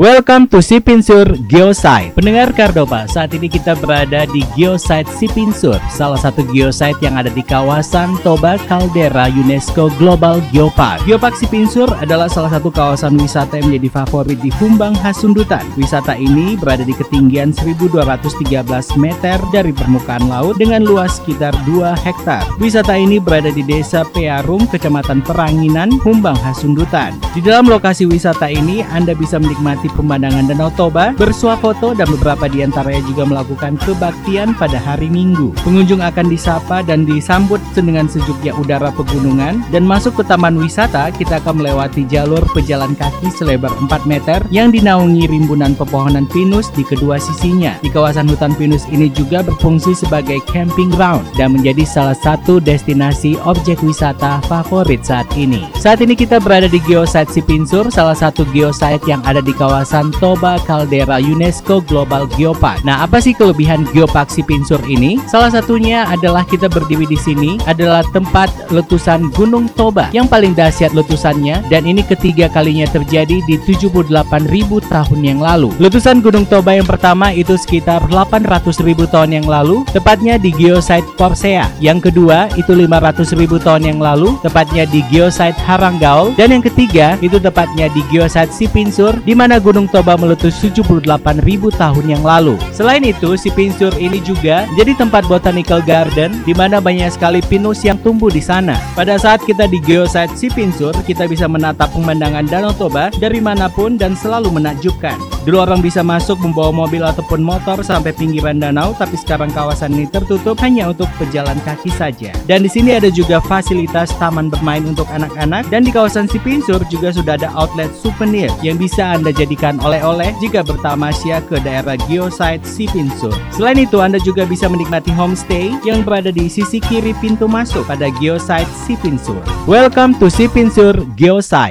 Welcome to Sipinsur Geosite. Pendengar Kardopa, saat ini kita berada di Geosite Sipinsur, salah satu geosite yang ada di kawasan Toba Caldera UNESCO Global Geopark. Geopark Sipinsur adalah salah satu kawasan wisata yang menjadi favorit di Humbang Hasundutan. Wisata ini berada di ketinggian 1213 meter dari permukaan laut dengan luas sekitar 2 hektar. Wisata ini berada di Desa Pearum, Kecamatan Peranginan, Humbang Hasundutan. Di dalam lokasi wisata ini, Anda bisa menikmati pemandangan Danau Toba, bersuah foto dan beberapa di antaranya juga melakukan kebaktian pada hari Minggu. Pengunjung akan disapa dan disambut dengan sejuknya udara pegunungan dan masuk ke taman wisata kita akan melewati jalur pejalan kaki selebar 4 meter yang dinaungi rimbunan pepohonan pinus di kedua sisinya. Di kawasan hutan pinus ini juga berfungsi sebagai camping ground dan menjadi salah satu destinasi objek wisata favorit saat ini. Saat ini kita berada di Geosite Sipinsur, salah satu geosite yang ada di kawasan kawasan Toba Caldera UNESCO Global Geopark. Nah, apa sih kelebihan Geopark Sipinsur ini? Salah satunya adalah kita berdiri di sini adalah tempat letusan Gunung Toba yang paling dahsyat letusannya dan ini ketiga kalinya terjadi di 78.000 tahun yang lalu. Letusan Gunung Toba yang pertama itu sekitar 800.000 tahun yang lalu, tepatnya di geosite Porsea. Yang kedua itu 500.000 tahun yang lalu, tepatnya di geosite Haranggaol dan yang ketiga itu tepatnya di geosite Sipinsur di mana Gunung Toba meletus 78.000 tahun yang lalu. Selain itu, si Pinsur ini juga jadi tempat botanical garden di mana banyak sekali pinus yang tumbuh di sana. Pada saat kita di geosite si Pinsur, kita bisa menatap pemandangan Danau Toba dari mana pun dan selalu menakjubkan. Dulu orang bisa masuk membawa mobil ataupun motor sampai pinggiran danau, tapi sekarang kawasan ini tertutup hanya untuk pejalan kaki saja. Dan di sini ada juga fasilitas taman bermain untuk anak-anak dan di kawasan Sipinsur juga sudah ada outlet souvenir yang bisa Anda jadikan oleh-oleh jika bertamasya ke daerah geosite Sipinsur. Selain itu, Anda juga bisa menikmati homestay yang berada di sisi kiri pintu masuk pada geosite Sipinsur. Welcome to Sipinsur Geosite.